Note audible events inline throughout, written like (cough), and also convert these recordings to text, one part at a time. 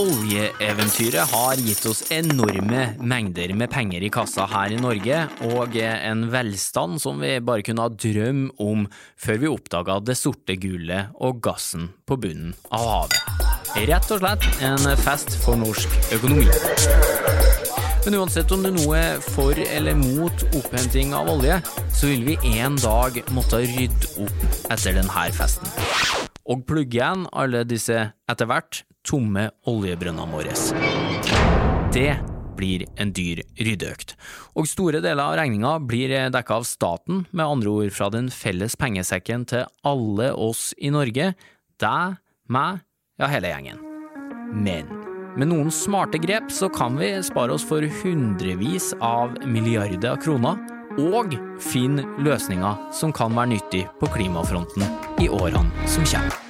Oljeeventyret har gitt oss enorme mengder med penger i kassa her i Norge, og en velstand som vi bare kunne ha drøm om før vi oppdaga det sorte gullet og gassen på bunnen av havet. Rett og slett en fest for norsk økonomi. Men uansett om du nå er for eller mot opphenting av olje, så vil vi en dag måtte rydde opp etter denne festen. Og plugge igjen alle disse etter hvert tomme oljebrønnene våre. Det blir en dyr ryddeøkt. Og store deler av regninga blir dekka av staten, med andre ord fra den felles pengesekken til alle oss i Norge, deg, meg, ja hele gjengen. Men med noen smarte grep så kan vi spare oss for hundrevis av milliarder av kroner, og finne løsninger som kan være nyttig på klimafronten i årene som kommer.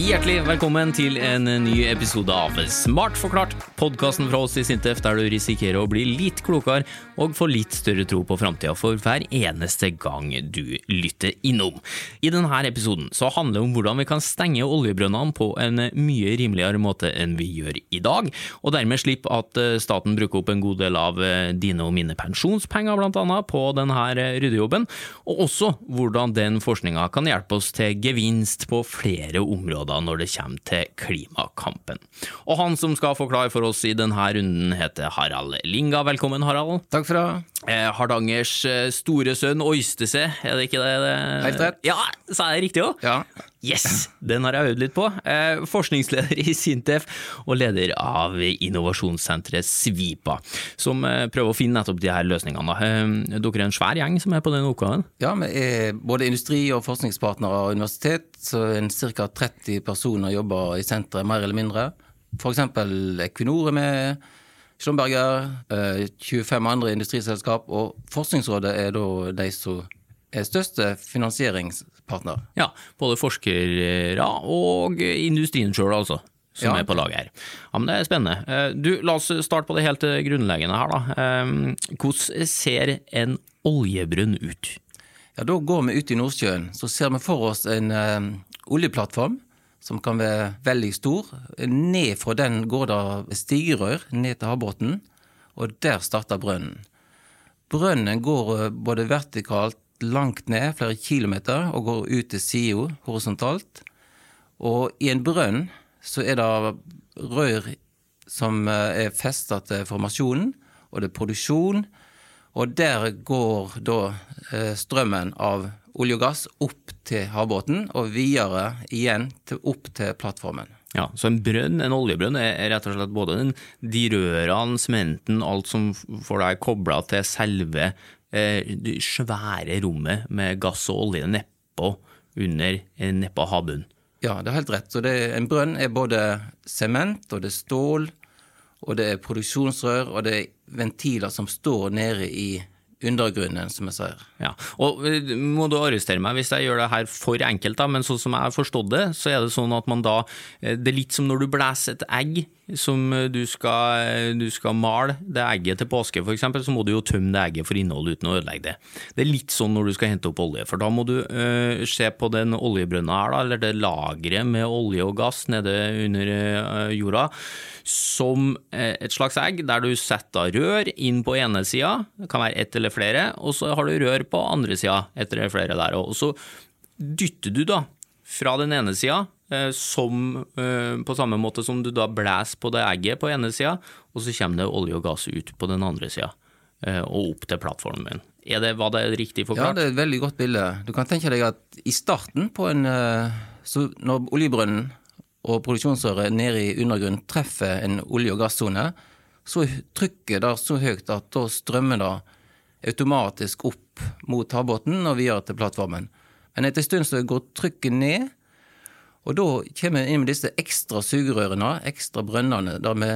Hjertelig velkommen til en ny episode av Smart forklart, podkasten fra oss i Sintef der du risikerer å bli litt klokere og få litt større tro på framtida for hver eneste gang du lytter innom. I denne episoden så handler det om hvordan vi kan stenge oljebrønnene på en mye rimeligere måte enn vi gjør i dag, og dermed slippe at staten bruker opp en god del av dine og mine pensjonspenger blant annet på denne ryddejobben, og også hvordan den forskninga kan hjelpe oss til gevinst på flere områder når det kommer til klimakampen. Og han som skal forklare for oss i denne runden, heter Harald Linga. Velkommen, Harald. Takk for det. Eh, Hardangers eh, store sønn Øystese, er det ikke det? det? Helt rett. Ja, sa jeg det riktig òg? Ja. Yes! Den har jeg øvd litt på. Eh, forskningsleder i Sintef og leder av innovasjonssenteret Svipa, som eh, prøver å finne nettopp de her løsningene. Eh, dere er en svær gjeng som er på den oppgaven? ja, vi er både industri- og forskningspartnere og universitet, så ca. 30 personer jobber i senteret, mer eller mindre. Eksempel Equinor er med, Schlumberger, eh, 25 andre industriselskap, og Forskningsrådet er da de som største finansieringspartner. Ja, både forskere og industrien sjøl, altså. Som Ja. er på laget her. Ja, men Det er spennende. Eh, Du, La oss starte på det helt grunnleggende her. da. Eh, Hvordan ser en oljebrunn ut? Ja, Da går vi ut i Nordsjøen, så ser vi for oss en eh, oljeplattform som kan være veldig stor. Ned fra den går det stigerør ned til havbunnen, og der starter brønnen. Brønnen går eh, både vertikalt langt ned, flere kilometer, og går ut til sida horisontalt. Og i en brønn så er det rør som eh, er festa til formasjonen, og det er produksjon. Og der går da eh, strømmen av olje og gass opp til havbåten, og videre igjen opp til plattformen. Ja, Så en brønn, en oljebrønn, er rett og slett både den, de rørene, sementen, alt som får deg kobla til selve det svære rommet med gass og olje nedpå, under, eh, nedpå havbunnen. Ja, det er helt rett. Så er- en brønn er både sement, og det er stål, og det er produksjonsrør, og det er ventiler som står nede i undergrunnen, som jeg sier. Ja, og eh, må du arrestere meg hvis jeg gjør det her for enkelt, da, men sånn som jeg har forstått det, så er det sånn at man da eh, Det er litt som når du blæser et egg som eh, du skal, du skal male det egget til påske, eksempel, så må du jo tømme det egget for innhold uten å ødelegge det. Det er litt sånn når du skal hente opp olje, for da må du øh, se på den oljebrønna her, da, eller det lageret med olje og gass nede under øh, jorda, som eh, et slags egg, der du setter rør inn på ene sida, det kan være ett eller flere, og så har du rør på andre sida, ett eller flere der òg. Og så dytter du da fra den ene sida, eh, eh, på samme måte som du da blæser på det egget på ene sida, og så kommer det olje og gass ut på den andre sida, og opp til plattformen. Er det, var det riktig forklart? Ja, det er et veldig godt bilde. Du kan tenke deg at i starten på en Så når oljebrønnen og produksjonsrøret nede i undergrunnen treffer en olje- og gassone, så er trykket der så høyt at da strømmer det automatisk opp mot havbunnen og videre til plattformen. Men etter en stund så går trykket ned, og da kommer vi inn med disse ekstra sugerørene, ekstra brønnene, der vi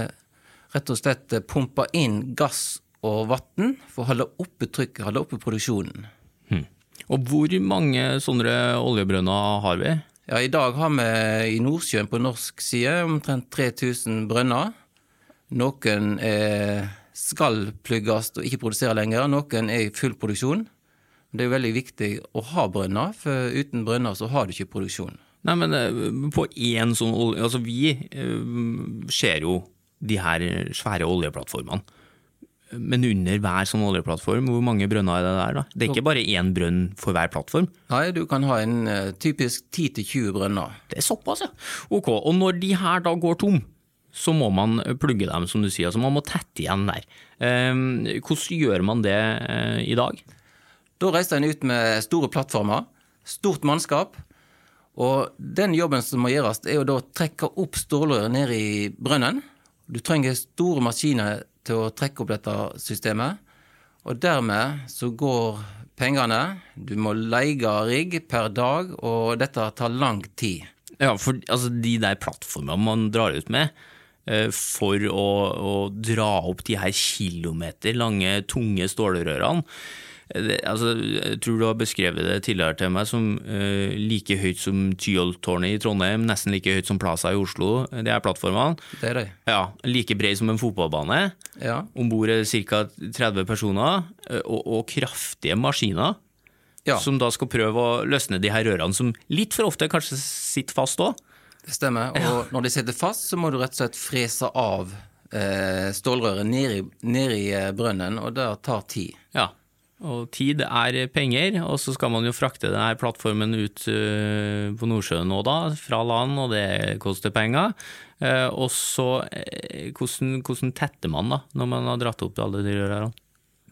rett og slett pumper inn gass og vann for å holde oppe trykket, holde oppe produksjonen. Hmm. Og hvor mange sånne oljebrønner har vi? Ja, I dag har vi i Nordsjøen på norsk side omtrent 3000 brønner. Noen skal plugges og ikke produsere lenger. Noen er i full produksjon. Det er veldig viktig å ha brønner, for uten brønner så har du ikke produksjon. Nei, men eh, på én sånn olje Altså, vi eh, ser jo de her svære oljeplattformene. Men under hver sånn oljeplattform, hvor mange brønner er det der, da? Det er ikke bare én brønn for hver plattform? Nei, du kan ha en uh, typisk 10-20 brønner. Det er såpass, ja. Ok, og når de her da går tom, så må man plugge dem, som du sier. Altså man må tette igjen der. Uh, hvordan gjør man det uh, i dag? Da reiser en ut med store plattformer, stort mannskap. Og den jobben som må gjøres, er jo da å trekke opp stålrøret ned i brønnen. Du trenger store maskiner til å trekke opp dette systemet. Og dermed så går pengene. Du må leie rigg per dag, og dette tar lang tid. Ja, for altså, de der plattformene man drar ut med, eh, for å, å dra opp de her kilometer lange, tunge stålrørene, altså, jeg tror du har beskrevet det tidligere til meg som uh, like høyt som Tyholttårnet i Trondheim, nesten like høyt som Plaza i Oslo, de her plattformene. Det er det. Ja, Like bred som en fotballbane. Ja. Om bord er ca. 30 personer, uh, og, og, kraftige maskiner. Ja. Som da skal prøve å løsne de her rørene, som litt for ofte kanskje sitter fast òg. Det stemmer. Og ja. når de sitter fast, så må du rett og slett frese av eh, stålrøret ned i, ned i brønnen, og det tar tid. Ja. Og tid er penger, og så skal man jo frakte denne plattformen ut uh, på Nordsjøen nå, da, fra land, og det koster penger. Uh, og så, uh, hvordan, hvordan, tetter man da, når man har dratt opp alle de rørene?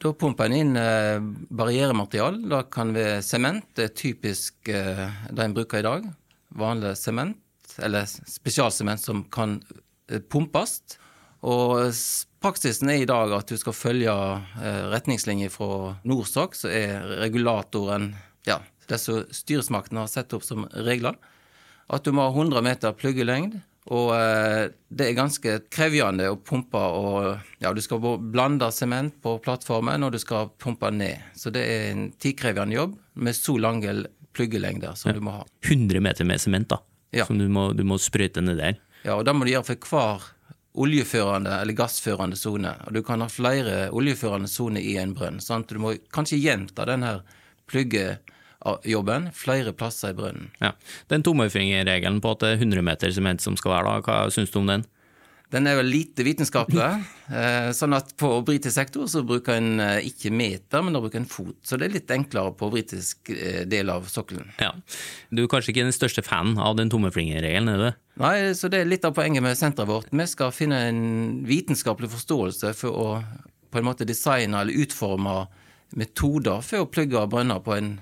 Da pumper en inn barrierematerial. Da kan være sement. Det er typisk det en bruker i dag. Vanlig sement, eller spesialsement som kan pumpes. Og praksisen er i dag at du skal følge eh, retningslinjer fra Norsok, som er regulatoren ja, som styresmaktene har satt opp som regler. At du må ha 100 meter pluggelengd. Og eh, det er ganske krevende å pumpe og Ja, du skal blande sement på plattformen, og du skal pumpe ned. Så det er en tidkrevende jobb med så lange pluggelengder som ja. du må ha. 100 meter med sement, da. Ja. Som du må, du må sprøyte ned der. Ja, og da må du gjøre for hver oljeførende eller gassførende sone. Og du kan ha flere oljeførende soner i en brønn. Sant? Du må kanskje gjenta denne pluggejobben flere plasser i brønnen. Ja. Den tommelfingerregelen på at det er 100 meter sement som skal være, da, hva syns du om den? Den er vel lite vitenskapelig. (laughs) Eh, sånn at på britisk sektor så bruker en eh, ikke meter, men da bruker en fot. Så det er litt enklere på britisk eh, del av sokkelen. Ja. Du er kanskje ikke den største fan av den tommelfingerregelen, er du? Nei, så det er litt av poenget med senteret vårt. Vi skal finne en vitenskapelig forståelse for å på en måte designe eller utforme metoder for å plugge brønner på en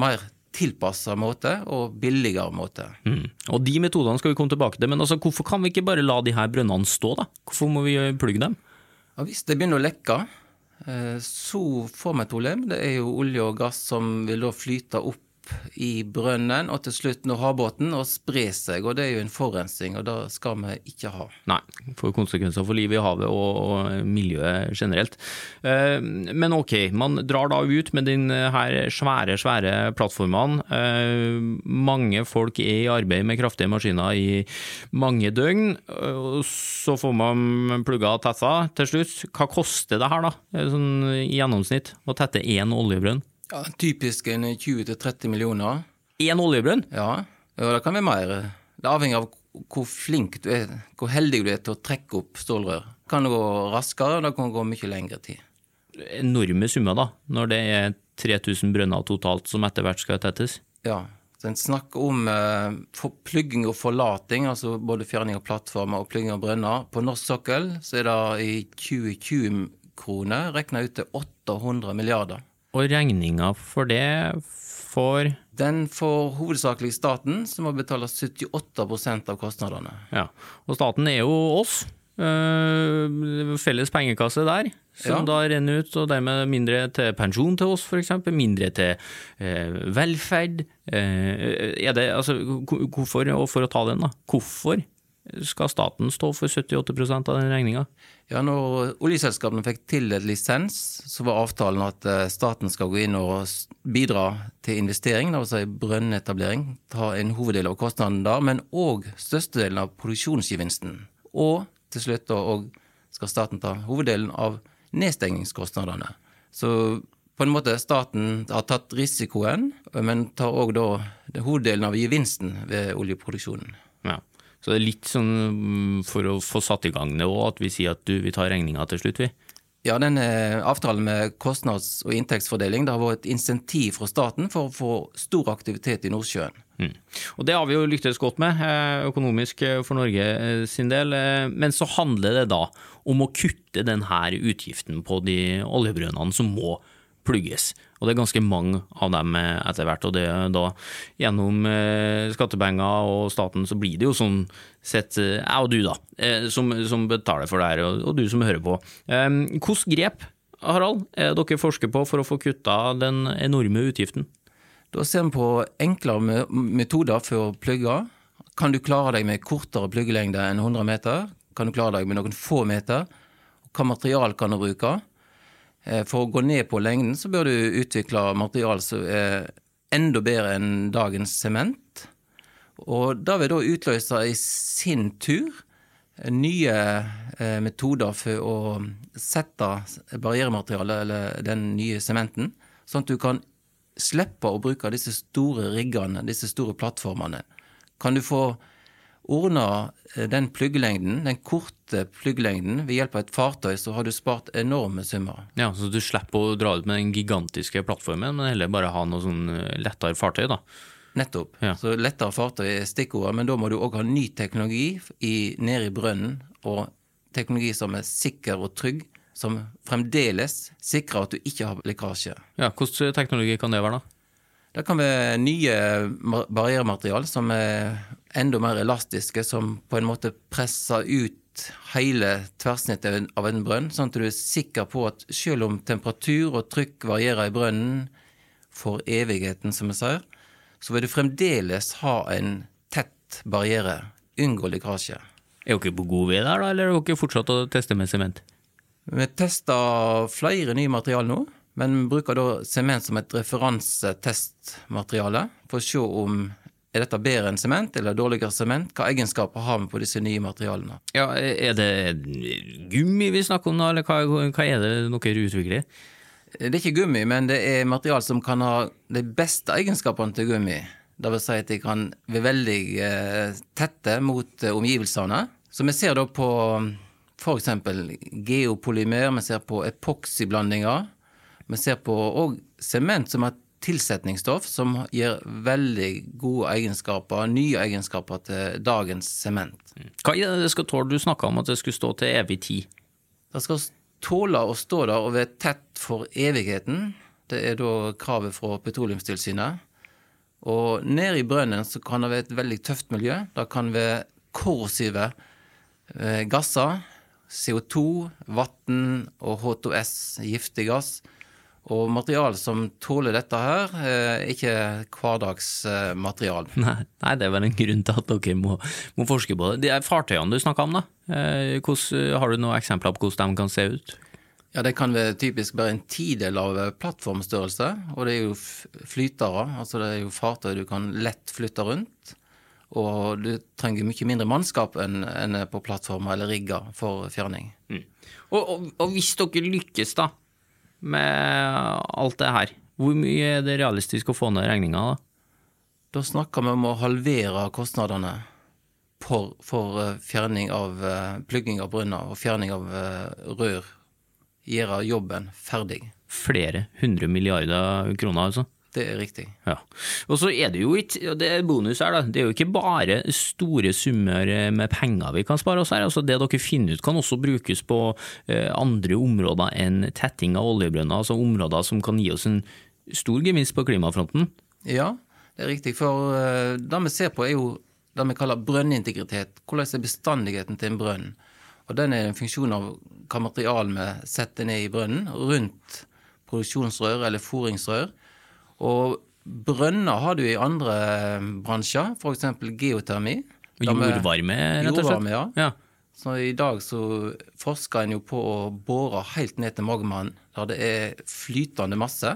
mer tilpassa måte og billigere måte. Mm. Og De metodene skal vi komme tilbake til, men altså, hvorfor kan vi ikke bare la de her brønnene stå? da? Hvorfor må vi plugge dem? Ja, hvis det begynner å lekke, eh, så får vi et problem. Det er jo olje og gass som vil da flyte opp i brønnen og til slutt når havbåten og spre seg. og Det er jo en forurensning, og det skal vi ikke ha. Nei, får konsekvenser for livet i havet og, og miljøet generelt. Eh, men ok, man drar da ut med denne svære, svære plattformene. Eh, mange folk er i arbeid med kraftige maskiner i mange døgn. og Så får man plugga tetta til slutt. Hva koster det her, da, sånn i gjennomsnitt, å tette én oljebrønn? Ja, Typisk en 20-30 millioner. Én oljebrønn? Ja. og det kan være mer. Det avhenger av hvor flink du er, hvor heldig du er til å trekke opp stålrør. Det kan gå raskere, og det kan gå mye lengre tid. Enorme summer, da, når det er 3000 brønner totalt som etter hvert skal tettes? Ja. Så en snakker om eh, plugging og forlating, altså både fjerning av plattformer og plugging av brønner. På norsk sokkel så er det i 2020-kroner regna ut til 800 milliarder. Og regninga for det får Den får hovedsakelig staten, som må betale 78% av kostnadene. Ja, Og staten er jo oss. Øh, felles pengekasse der, som ja. da renner ut, og dermed mindre til pensjon til oss, f.eks. Mindre til øh, velferd. Øh, er det, altså, hvorfor, og for å ta den, da, hvorfor skal staten stå for 78% av den regninga? Ja, når oljeselskapene fikk tildelt lisens, så var avtalen at eh, staten skal gå inn og bidra til investering, altså brønnetablering, ta en hoveddel av kostnaden der, men òg størstedelen av produksjonsgevinsten. Og til slutt da skal staten ta hoveddelen av nedstengingskostnadene. Så på en måte staten har tatt risikoen, men tar òg da hoveddelen av gevinsten ved oljeproduksjonen. Ja. Så det er litt sånn mm, for å få satt i gang det òg, at vi sier at du, vi tar regninga til slutt, vi. Ja, denne avtalen med kostnads- og inntektsfordeling det har vært et insentiv fra staten for å få stor aktivitet i Nordsjøen. Mm. Og Det har vi jo lyktes godt med, eh, økonomisk eh, for Norge eh, sin del. Men så handler det da om å kutte denne utgiften på de oljebrønnene som må plugges. Og det er ganske mange av dem etter hvert. Og det da gjennom skattepenger og staten så blir det jo sånn sett jeg og du, da, som, som betaler for det her, og, og du som hører på. Hvilke grep, Harald, er dere forsker på for å få kutta den enorme utgiften? Da ser vi på enklere metoder for å plugge. Kan du klare deg med kortere pluggelengde enn 100 meter? Kan du klare deg med noen få meter? Hva material kan du bruke? Eh, for å gå ned på lengden så bør du utvikle material som er enda bedre enn dagens sement. Og det vil da utløse i sin tur nye eh, metoder for å sette barrierematerialet, eller den nye sementen, sånn at du kan slippe å bruke disse store riggene, disse store plattformene. Kan du få ordna eh, den pluggelengden, den korte pluggelengden, ved hjelp av et fartøy, så har du spart enorme summer. Ja, Så du slipper å dra ut med den gigantiske plattformen, men heller bare ha noe sånn eh, lettere fartøy, da? Nettopp. Ja. Så lettere fartøy er stikkordet, men da må du òg ha ny teknologi i, nede i brønnen, og teknologi som er sikker og trygg, som fremdeles sikrer at du ikke har lekkasje. Ja, Hvilken teknologi kan det være, da? Det kan være nye barrierematerial som er enda mer elastiske, som på en måte presser ut hele tverrsnittet av en brønn, sånn at du er sikker på at selv om temperatur og trykk varierer i brønnen for evigheten, som vi sier, så vil du fremdeles ha en tett barriere. Unngå lekkasje. Er dere på god vei der, da, eller er dere fortsatt å teste med sement? Vi tester flere nye materialer nå, men vi bruker da sement som et referansetestmateriale for å se om er dette bedre enn sement eller dårligere sement? Hva egenskaper har vi på disse nye materialene? Ja, Er det gummi vi snakker om eller hva, hva er det dere utvikler? Det er ikke gummi, men det er material som kan ha de beste egenskapene til gummi. Det vil si at de kan være veldig eh, tette mot eh, omgivelsene. Så vi ser da på f.eks. geopolymer, vi ser på epoksyblandinger. Vi ser på òg sement som et tilsetningsstoff som gir veldig gode egenskaper, nye egenskaper til dagens sement. Hva er det det skal tåle? Du snakka om at det skulle stå til evig tid. Det skal tåle å stå der og være tett for evigheten. Det er da kravet fra Petroleumstilsynet. Og nede i brønnen så kan det være et veldig tøft miljø. Det kan være korrosive eh, gasser CO2, vann og H2S, giftig gass. Og materiale som tåler dette her, er ikke hverdagsmateriale. (laughs) Nei, nei, det er vel en grunn til at dere må, må forske på det. De er fartøyene du snakka om, da. Eh, hvordan, har du noen eksempler på hvordan de kan se ut? Ja, Det kan være typisk bare en tidel av plattformstørrelse. Og det er jo flytere, altså det er jo fartøy du kan lett flytte rundt. Og du trenger mye mindre mannskap enn, enn på plattformer eller rigger for fjerning. Mm. Og, og, og, hvis dere lykkes da med alt det her, hvor mye er det realistisk å få ned regninga da? Da snakker vi om å halvere kostnadene for, for eh, fjerning av uh, plugging av brønner og fjerning av uh, rør. Gjøre jobben ferdig. Flere hundre milliarder kroner, altså? Det er riktig. Ja. Og så er det jo ikke, det er bonus her da, det er jo ikke bare store summer eh, med penger vi kan spare oss her. altså Det dere finner ut kan også brukes på eh, andre områder enn tetting av oljebrønner, altså områder som kan gi oss en stor gevinst på klimafronten. Ja, det er riktig. For uh, det vi ser på er jo det vi kaller brønnintegritet. Hvordan er bestandigheten til en brønn? Og Den er en funksjon av hva materialet vi setter ned i brønnen, rundt produksjonsrør eller foringsrør. Og brønner har du i andre bransjer, f.eks. geotermi. Jordvarme, rett og slett? Ja. ja. Så I dag så forsker en jo på å bore helt ned til magmaen, der det er flytende masse.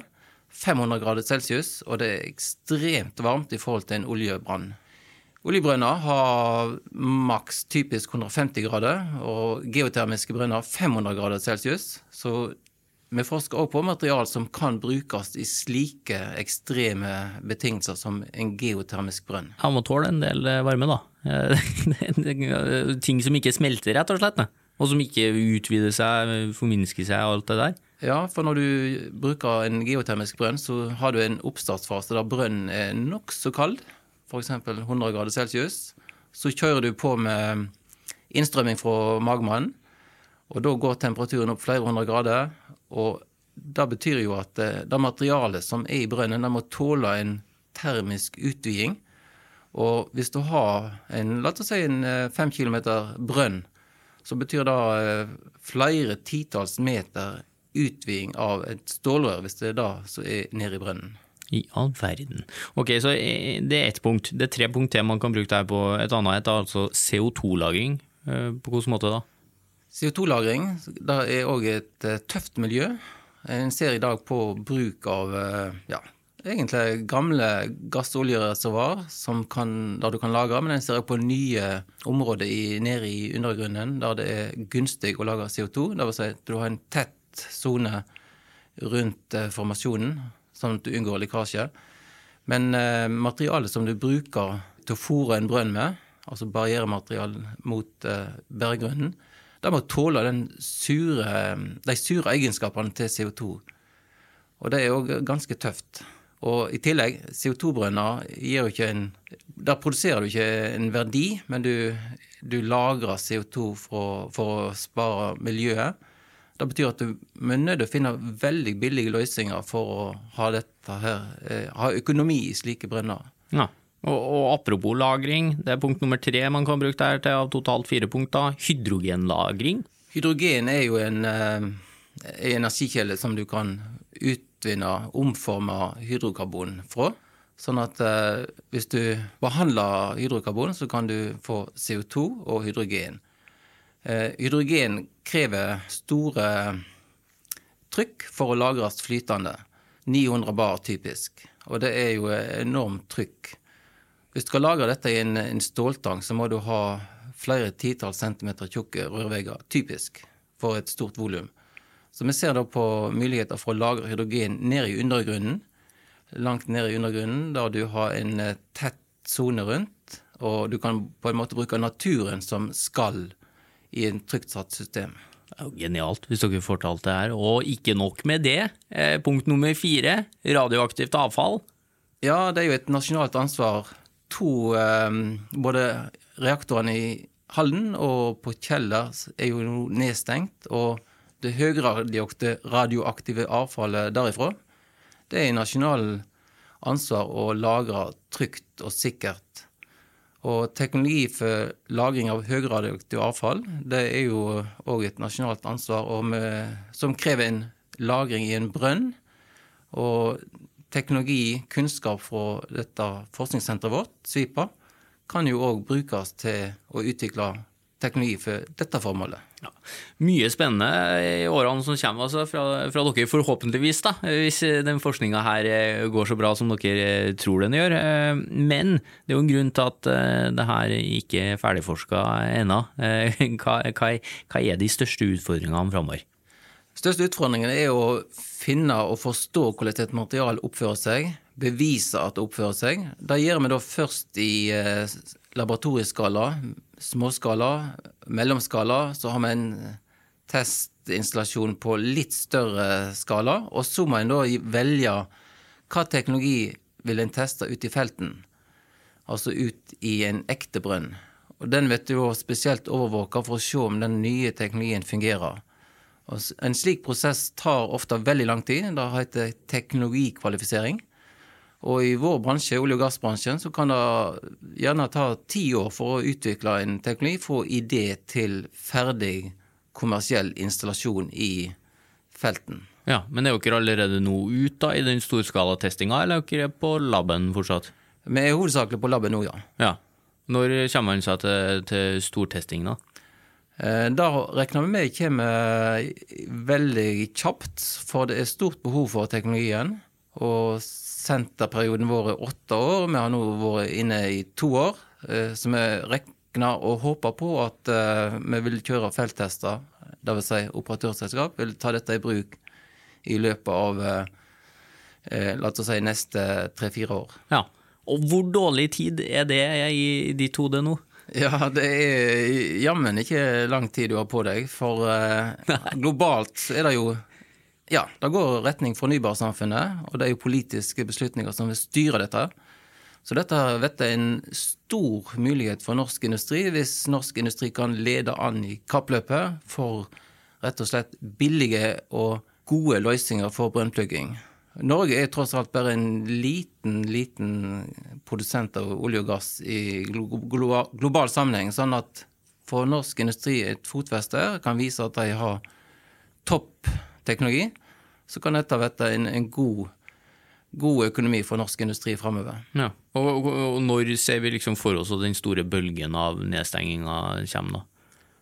500 grader celsius, og det er ekstremt varmt i forhold til en oljebrann. Oljebrønner har maks typisk 150 grader, og geotermiske brønner 500 grader celsius. Så vi forsker også på material som kan brukes i slike ekstreme betingelser som en geotermisk brønn. Han må tåle en del eh, varme, da. (laughs) Ting som ikke smelter, rett og slett. Og som ikke utvider seg, forminsker seg og alt det der. Ja, for når du bruker en geotermisk brønn, så har du en oppstartsfase der brønnen er nokså kald, f.eks. 100 grader celsius. Så kjører du på med innstrømming fra magmannen, og da går temperaturen opp flere hundre grader. Og det betyr jo at eh, det materialet som er i brønnen, det må tåle en termisk utviding. Og hvis du har en, la oss si en eh, fem kilometer brønn, så betyr det eh, flere titalls meter utviding av et stålrør, hvis det er det som er nede i brønnen. I all verden. Ok, så det er ett punkt. Det er tre punkt til man kan bruke det her på. Et annet et er altså CO2-lagring. På hvilken måte da? CO2-lagring er òg et uh, tøft miljø. En ser i dag på bruk av uh, ja, egentlig gamle gass- og oljereservoar der du kan lagre, men en ser òg på nye områder i, nede i undergrunnen der det er gunstig å lagre CO2. Dvs. si at du har en tett sone rundt uh, formasjonen, sånn at du unngår lekkasje. Men materialet som du bruker til å fòre en brønn med, altså barrieremateriale mot berggrunnen, det må tåle sure, de sure egenskapene til CO2. Og det er òg ganske tøft. Og i tillegg, CO2-brønner gir jo ikke en Der produserer du ikke en verdi, men du, du lagrer CO2 for, for, å spare miljøet. Det betyr at du er nødt til å finne veldig billige løsninger for å ha her, eh, ha økonomi i slike brønner. Ja. Og, og, apropos lagring, det er punkt nummer tre man kan bruke der til av totalt fire punkter. Hydrogenlagring. Hydrogen er jo en eh, energikilde som du kan utvinne, omforme hydrokarbon fra. Sånn at eh, hvis du behandler hydrokarbon, så kan du få CO2 og hydrogen. Eh, hydrogen krever store trykk for å lagres flytende. 900 bar typisk. Og det er jo enormt trykk. Hvis du skal lagre dette i en, en ståltang, så må du ha flere titalls centimeter tjukke rørvegger, typisk, for et stort volum. Så vi ser da på muligheter for å lagre hydrogen ned i undergrunnen, langt ned i undergrunnen, der du har en eh, tett sone rundt, og du kan på en måte bruke naturen som skall i en trygt system. Det er jo genialt, hvis dere får til alt det her. Og ikke nok med det. Eh, punkt nummer fire, radioaktivt avfall. Ja, det er jo et nasjonalt ansvar to ehm, Både reaktorene i Halden og på Kjeller er jo nå nedstengt. Og det høyradioaktive avfallet derifra, det er i nasjonal ansvar å lagre trygt og sikkert. Og teknologi for lagring av høyradioaktivt avfall, det er jo òg et nasjonalt ansvar med, som krever en lagring i en brønn. Og teknologi, kunnskap fra dette forskningssenteret vårt, SVIPA, kan jo òg brukes til å utvikle teknologi for dette formålet. Ja. Mye spennende i årene som kommer altså, fra, fra, dere, forhåpentligvis, da, hvis den forskninga her eh, går så bra som dere eh, tror den gjør. Eh, men det er jo en grunn til at det her ikke er ferdigforska ennå. (laughs) Hva, hva, hva er de største utfordringene framover? Største utfordringen er å finne og forstå hvordan et materiale oppfører seg, bevise at det oppfører seg. Det gjør vi da først i eh, laboratorieskala, småskala, mellomskala. Så har vi en testinstallasjon på litt større skala. Og så må en da velge hva teknologi vil en teste ut i felten, altså ut i en ekte brønn. Og Den vet du jo spesielt overvåker for å se om den nye teknologien fungerer. En slik prosess tar ofte veldig lang tid. Det heter teknologikvalifisering. Og i vår bransje, olje- og gassbransjen, så kan det gjerne ta ti år for å utvikle en teknologi fra idé til ferdig kommersiell installasjon i felten. Ja, Men er dere allerede nå ute i den storskalatestinga, eller er dere på laben fortsatt? Vi er hovedsakelig på laben nå, ja. ja. Når kommer man seg til, til stortesting, da? Eh, da regner vi med kommer veldig kjapt, for det er stort behov for teknologien. Og senterperioden vår er åtte år. Vi har nå vært inne i to år. eh, så vi regner og håper på at eh, vi vil kjøre felttester, dvs. Si operatørselskap vil ta dette i bruk i løpet av eh, eh, la oss si neste tre-fire år. Ja. Og hvor dårlig tid er det i ditt hode nå? Ja, det er jammen ikke lang tid du har på deg, for eh, globalt er det jo Ja, det går retning fornybarsamfunnet, og det er jo politiske beslutninger som vil styre dette. Så dette vet jeg er en stor mulighet for norsk industri, hvis norsk industri kan lede an i kappløpet for rett og slett billige og gode løsninger for brønnplugging. Norge er tross alt bare en liten, liten produsent av olje og gass i global sammenheng. Sånn at for norsk industri et fotfeste kan vise at de har topp teknologi, så kan dette være en, en god, god, økonomi for norsk industri framover. Ja. Og, og, og, når ser vi liksom for oss at den store bølgen av nedstenginga kommer? da?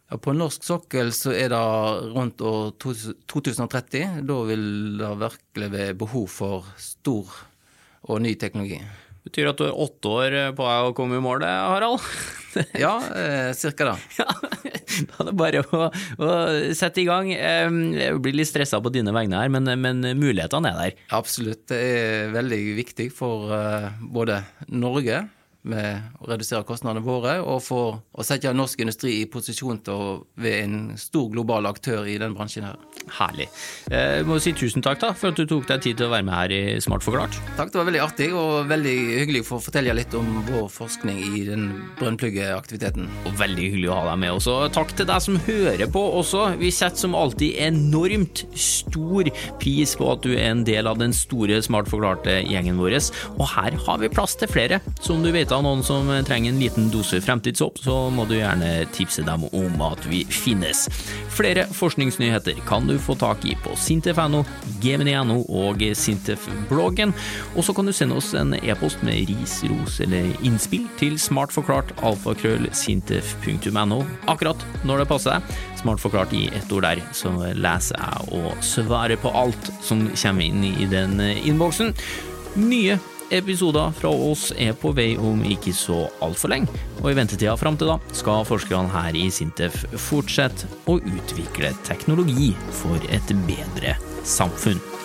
Ja, på norsk sokkel så er det rundt år 2030. Da vil det virkelig være behov for stor og ny teknologi. Betyr at du har åtte år på deg å komme i mål, Harald? (laughs) ja, eh, cirka det. Ja, (laughs) da er det bare å, å sette i gang. Jeg blir litt stressa på dine vegne her, men, men, mulighetene er der. Absolutt. Det er veldig viktig for uh, både Norge med å redusere kostnadene våre, og for å sette norsk industri i posisjon til å være en stor global aktør i den bransjen her. Herlig. Jeg må si tusen takk da, for at du tok deg tid til å være med her i Smart forklart. Takk, det var veldig artig og veldig hyggelig for å fortelle litt om vår forskning i den brønnpluggeaktiviteten. Og veldig hyggelig å ha deg med også. Takk til deg som hører på også. Vi setter som alltid enormt stor pris på at du er en del av den store Smart forklarte gjengen vår, og her har vi plass til flere. Som du vet av noen som trenger en liten dose fremtidshåp, så må du gjerne tipse dem om at vi finnes. Flere forskningsnyheter kan du få tak i på sintef.no, gemini.no og Sintef-bloggen. Og så kan du sende oss en e-post med ris, ros eller innspill til smartforklart alfakrøll.sintef.no akkurat når det passer deg. Smart forklart i ett ord der, så leser jeg og svarer på alt som kommer inn i den innboksen. Nye episoder fra oss er på vei om ikke så altfor lenge, og i ventetida fram til da skal forskerne her i Sintef fortsette å utvikle teknologi for et bedre samfunn.